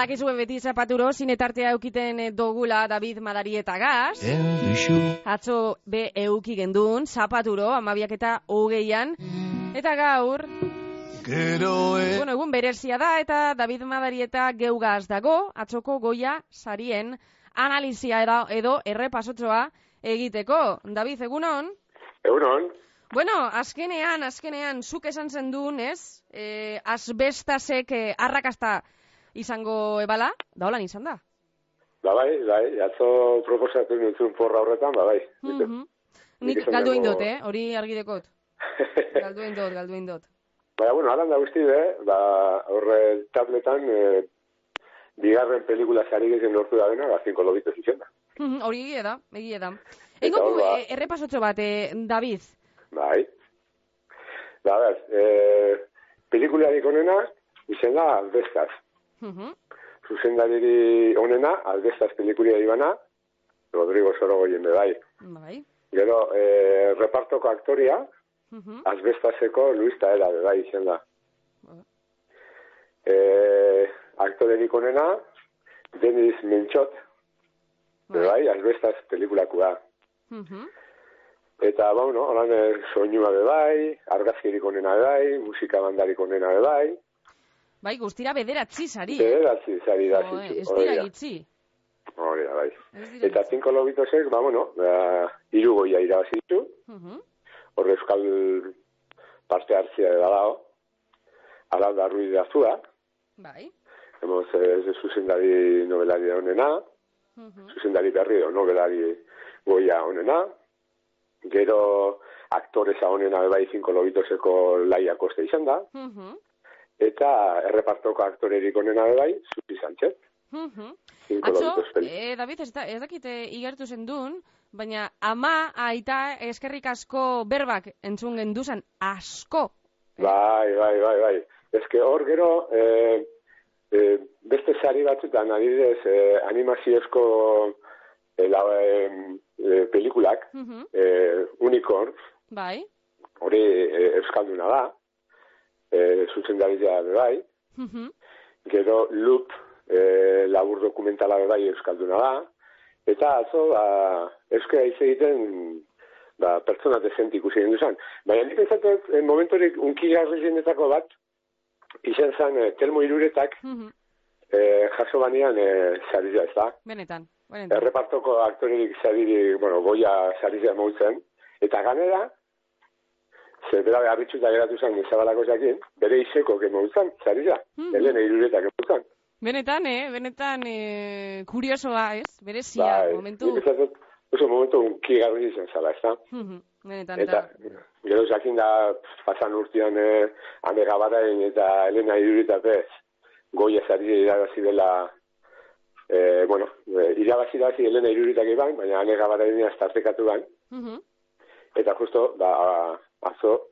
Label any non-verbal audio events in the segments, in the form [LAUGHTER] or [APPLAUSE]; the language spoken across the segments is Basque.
Badakizue beti zapaturo, zinetartea eukiten eh, dogula David Madari eta Gaz. Atzo be euki gendun, zapaturo, amabiak eta hogeian. Eta gaur, Gero e... bueno, egun berezia da, eta David Madari eta geugaz dago, atzoko goia sarien analizia edo, edo errepasotzoa egiteko. David, egunon? Egunon, Bueno, azkenean, azkenean, zuk esan zen duen, ez? E, asbestasek e, arrakasta izango ebala, da holan izan da. ba bai, bai, atzo proposatu nintzun porra horretan, ba bai. Mhm. Nik esan galdu indot, eh? Hori argi dekot. [LAUGHS] Galdu indot, galdu indot. Baina, bueno, alan da guzti, eh? ba, horre tabletan, eh, bigarren pelikula sari gehien lortu da dena, ba, zinko zizen da. Hori egia da, egia da. Ego hor, ba- errepasotxo bat, eh, David. Bai. Ba, ber, eh, pelikularik onena, izen da Aldestaz. Mhm. Zuzendariri onena, Aldestaz pelikulia ibana, Rodrigo Sorogoyen be bai. Bai. Gero, eh, repartoko aktoria, Mhm. Asbestaseko Luis Taera, be bai, izen da. Ba. Eh, aktorerik onena, Denis Menchot, be bai, Asbestas pelikulakua. Mhm. Eta, ba, bueno, horan eh, soinua be bai, argazkirik onena be bai, musika bandarik onena be bai, guztira bederatzi sari. eh? bederatzi zari da eh, zitzu, Ez dira gitzi. hori da, bai. Eta zinko lobitosek, ba, bueno, ba, irugoia irabazi ditu, Mhm. horre euskal parte hartzia da dago, ala da ruiz da zua, Bai. hemos ez de zuzendari novelari honena, Mhm. zuzendari berri edo novelari goia honena, gero aktoreza honena bai zinko lobitoseko laia koste izan da, Mhm. Eta errepartoko aktorerik onena bai, Zuzi Sánchez, Mhm. zinko Atzo, eh, David, ez, da, ez dakit eh, igertu zen baina ama, aita, eskerrik asko berbak entzun genduzan, asko. Bai, bai, bai, bai. Ez hor gero, eh, eh, beste sari batzutan, adibidez, eh, animaziozko eh, la, eh, eh, pelikulak, Mhm. eh, Unicorns, Bai. hori eh, euskalduna da, zuzendaria be bai, Mhm. gero Loop, eh, labur dokumentala bai euskalduna da, eta atzo, ba, euskara hitz egiten, ba, pertsona dezent ikusi egin duzan. Baina nik ezatet, eh, momenturik unkigarrizenetako bat, izan zen eh, Telmo Iruretak Mhm. eh, jaso banean eh, sarira, ez da? Benetan, benetan. Errepartoko aktorerik sariri, bueno, goia sarira mautzen, eta ganera, ze bera beharritxuta geratu zen izabalako jakin, bere izeko gemautzen, sarira, Mhm. Elena Iruretak emautzen. Benetan, eh? Benetan, eh, kuriosoa, ez? Berezia, Bai, momentu. nik ezatet, oso momentu unkigarri izan zala, ez da? Mhm. Benetan, Eta, da. gero jakin da, pasan urtean, eh, ane gabarain eta Elena Iruretak ez, goia sarira irabazi dela, eh, bueno, eh, irabazi irabazi Elena Iruretak iban, baina ane gabarain tartekatu ban, Mhm. eta justo, ba, azo,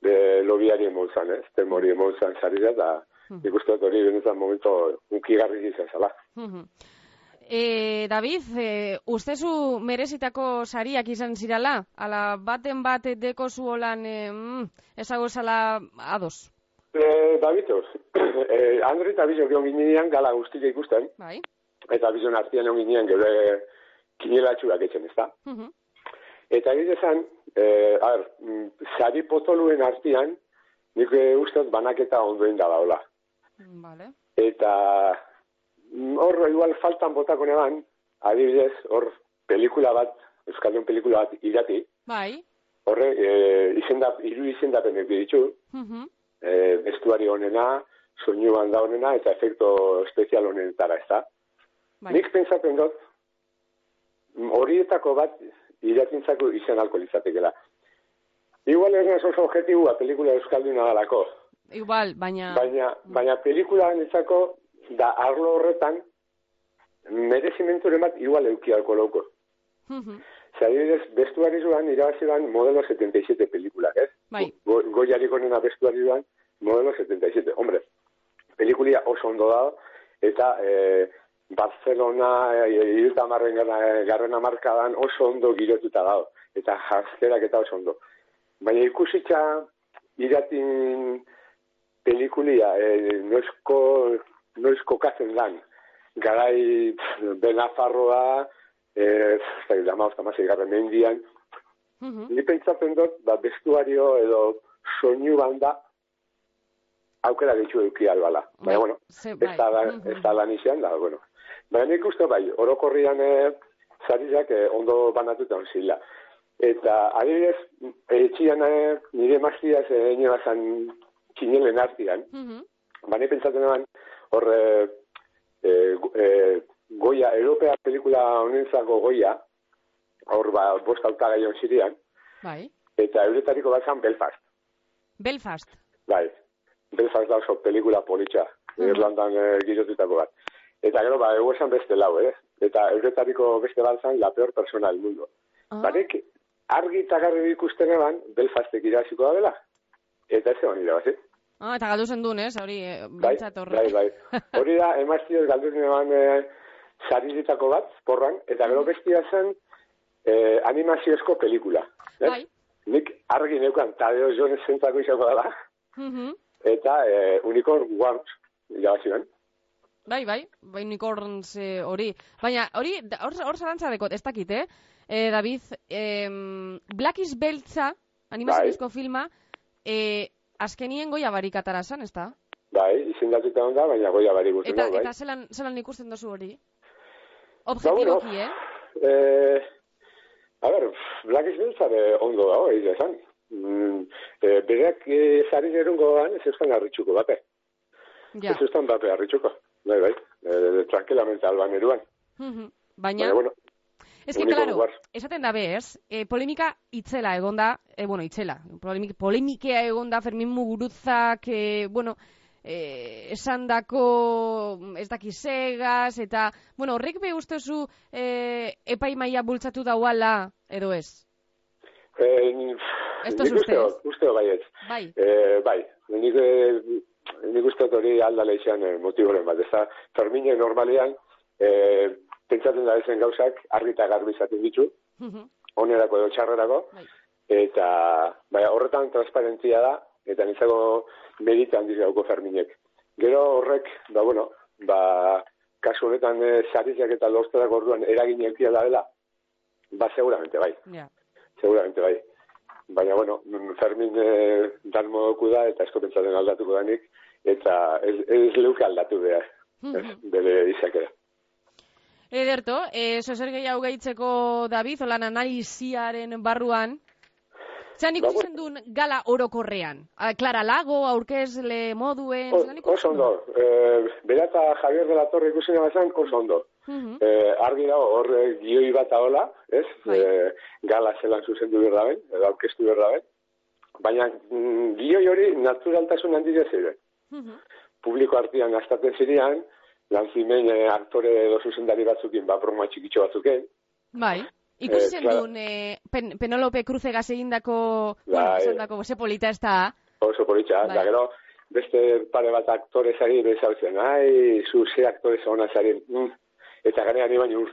de lobiari emolzan, ez, temori emolzan sarira, eta Hmm. ikusten dut hori benetan momento unkigarri izan zala. Mhm. Eh, David, eh, ustezu merezitako sariak izan zirala? Ala baten bat deko zuolan eh, mm, ezago zala ados? Eh, Davitos, [CLEARS THROAT] eh, Andre eta Bizo gion ginean gala guztia ikusten, Bai? eta Bizon artian egon ginean gure kinelatxuak etxen, ez da? Mhm. Eta egiz esan, eh, a ber, mm, sari potoluen artian, nik eh, dut banaketa ondoen da daula. Vale. Eta mm, hor igual faltan botako neban, adibidez, hor pelikula bat, Euskaldun pelikula bat irati, Bai? horre, e, izenda, iru izendapenek ditu, Mhm. e, bestuari honena, soinu banda honena, eta efekto espezial honetara, ez da? Bai. Nik pentsatzen dut, mm, horietako bat iratintzako izan alko litzatekela. Igual ez naz oso objetibua pelikula Euskalduna dalako, Igual, baina... baina, baina pelikula netzako da arlo horretan merezimenturen bat igual euki alko lauko. Mhm. Zadibidez, bestuari zuan, irabazi modelo 77 pelikulak, ez? Bai. Go, goiarik onena bestuari zuan, modelo 77. Hombre, pelikulia oso ondo da, eta e, Barcelona, e, iruta marren garren amarkadan oso ondo girotuta dago, eta jazkerak eta oso ondo. Baina ikusitza iratin pelikulia, e, noizko noiz kokatzen dan, garai benafarroa, ez, zai, dama ostamazei garren mendian, mm -hmm. ni pentsatzen dut, ba, bestuario edo soinu banda, aukera ditu eduki albala. Baina, bueno, ez da, [LAUGHS] ez da lan izan, da, bueno. Baina nik uste, bai, orokorrian eh, zarizak eh, ondo banatuta onzila. Eta, adibidez, etxian eh, nire maztia ze ene bazan kinelen artian, mm -hmm. baina pentsatzen eban, hor, eh, eh, goia, Europea pelikula honentzako goia, hor, ba, bost auta gaion zirian, bai. eta euretariko bazan Belfast. Belfast? Bai, Belfast da oso pelikula politxa, mm -hmm. Irlandan girotutako bat. Eta gero, ba, egu esan beste lau, eh? Eta euretariko beste bat zan, la peor persona del mundo. Ah. Barik, argi eta garri ikusten eban, Belfastek iraziko da dela. Eta ez eban irabazi. Ah, eta galdu zen duen, ez? Hori, eh, bai, bai, bai. [LAUGHS] Hori da, emaztioz galdu zen eban eh, zarizitako bat, porran, eta gero mm. bestia zen eh, animaziozko pelikula. Eh? Bai. Nik argi neukan, Tadeo Jones zentako izako dela. Mm -hmm. Eta eh, Unicorn Wars, irabazi ben. Bai, bai, bai unicorns eh, hori. Baina, hori, hor, hor zarantza dekot, ez dakit, eh? eh, David, eh, Black is Beltza, animaziozko bai. filma, eh, azkenien goia barik atarasan, ez da? Bai, izendatuta onda, baina goia barik guzti eta, bai. Eta zelan, zelan ikusten dozu hori? Objetiboki, ba, bueno, eh? eh? A ber, Black is Beltza de ondo dago, egin esan. Mm, eh, bereak eh, zari nerungoan ez eustan harritxuko bape. Ja. Ez eustan bape harritxuko. Bai, bai, eh, tranquilamente alban eruan. Baina, Baina bueno, Ez que, claro, esaten da bez, e, polemika itzela egonda, e, bueno, itzela, polemik, polemikea egonda Fermin Muguruzak, e, bueno, e, esan dako ez daki segaz, eta, bueno, horrek be ustezu e, epai maia bultzatu dauala, edo ez? Eh, Esto es usted. Uste, bai. Bai. Eh, bai. Nik, nik uste hori aldala izan motiboren bat. Ez da, Fermine normalean, eh, pentsatzen da ezen gauzak argita garbi izaten ditu, onerako edo txarrerako, bai. eta bai, horretan transparentzia da, eta nintzago meritan dizgauko ferminek. Gero horrek, ba, bueno, ba, kasu honetan e, eta lortzerak orduan eragin elkia da dela, ba, seguramente bai. Yeah. Seguramente bai. Baina, bueno, Fermin e, dan modoku da, eta esko pentsatzen aldatuko danik, eta ez, ez leuke aldatu behar, mm -hmm. bere izakera. Ederto, e, zozer gehiago gehitzeko David, olan analiziaren barruan, Zan ikusten ba, duen gala orokorrean? Klara Lago, aurkezle moduen? O, oso ondo. Eh, Berata Javier de la Torre ikusten abazan, oso ondo. -huh. eh, argi dago, hor gioi bat ahola, ez? Bai. Eh, gala zelan zuzendu berda ben, edo aurkeztu berda ben. Baina mm, gioi hori naturaltasun handia ziren. Uh -huh. Publiko artian astaten zirean, lan zimen eh, aktore edo zuzendari batzukin, ba, broma txikitxo batzuken. Bai, ikusi eh, duen eh, pen, Penelope Cruze gazegindako, bai, bueno, dako, ze polita ez da? Oso polita, bai. da gero, beste pare bat aktore zari, bezautzen, ai, zu ze aktore zauna zari, mm. Eta gane gani baina ur,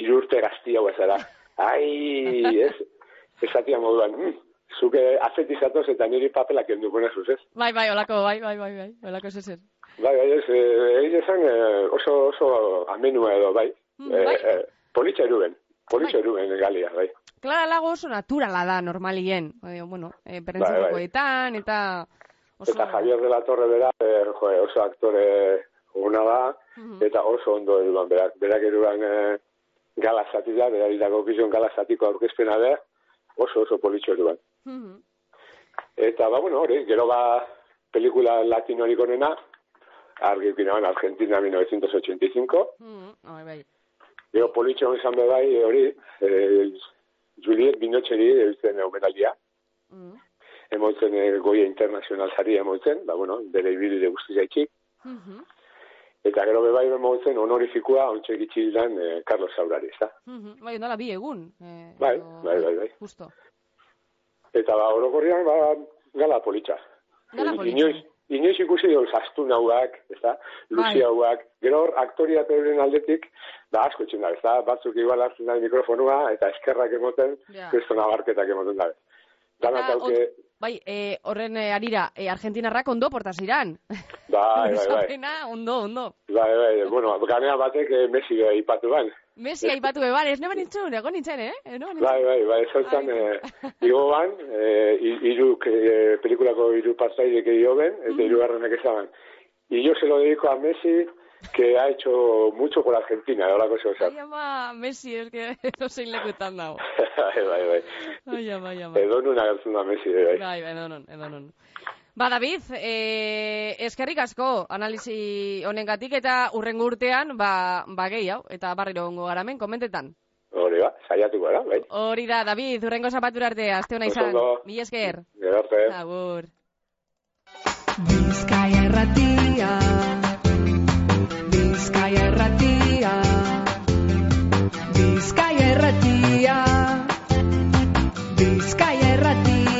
irurte gaztia guazara, ai, ez, ez moduan, mm. Zuke azetizatoz eta niri papelak endu buena zuz, ez? Bai, bai, olako, bai, bai, bai, bai, olako zezer. Bai, bai, ez, egin esan oso, oso amenua edo, bai. Mm, bai. E, e, politxa eruben, politxa bai. eruben galia, bai. Klara lago oso naturala da, normalien. Bueno, e, bai, bai. eta... Oso... Eta Javier de la Torre bera, e, jo, oso aktore una da, mm -hmm. eta oso ondo eruban, berak, berak eruban e, gala zati da, berak dago gizon gala zatiko aurkezpena da, oso oso politxo eruban. Mm -hmm. Eta, ba, bueno, hori, gero ba, pelikula latinorik onena, argi ukinaban Argentina 1985. Mm, bai, bai. Gero politxo izan bai, hori, eh, Juliet Binotxeri eutzen eumenalia. Mm. Emoitzen eh, goia internazional zari emoitzen, ba, bueno, bere ibili guzti zaitxik. Mm -hmm. Eta gero bebai emoitzen honorifikua ontsa egitxildan eh, Carlos Saurari, ez da? Mm -hmm. Bai, nola bi egun. Eh, bai, bai, bai, bai. Justo. Eta ba, orokorrian, ba, gala politxa. Gala politxa. Inoiz ikusi dut zaztu nahuak, ez da, luzi hauak, gero hor, aktoria aldetik, da asko txin da, ez da, batzuk igual hartzen da mikrofonua, eta eskerrak emoten, yeah. kristo nabarketak emoten da. Dana tauke... Bai, e, horren e, arira, e, Argentinarrak ondo portaz iran. [LAUGHS] Bai, bai, bai. ondo, ondo. Bai, bai, bueno, ganea batek e, Messi da ipatu ban. Messi aipatu be, bai, ez neben nintzen, ego nintzen, eh? No, bai, bai, bai, zautzen, e, igo ban, e, iruk, e, pelikulako iru pastaidek edo ben, eta mm. iru garranak ezaban. Y yo se lo dedico a Messi, que ha hecho mucho por Argentina, ahora cosa o sea. Ay, ama, Messi, es que [LAUGHS] no sé lekutan dago. bai, bai, bai. Ai, ama, ama. Edo nun agertzen da Messi, bai. Bai, bai, edo nun, edo. Ba, David, e, eskerrik asko analizi honengatik eta urrengo urtean, ba, ba gehi hau, eta barriro ongo garamen, komentetan. Hori ba, saiatu gara, bai. Hori da, David, urrengo zapatura arte, azte hona izan. Mi esker. Gerarte. Agur. Bizkaia erratia, Bizkaia erratia, Bizkaia erratia, Bizkaia erratia.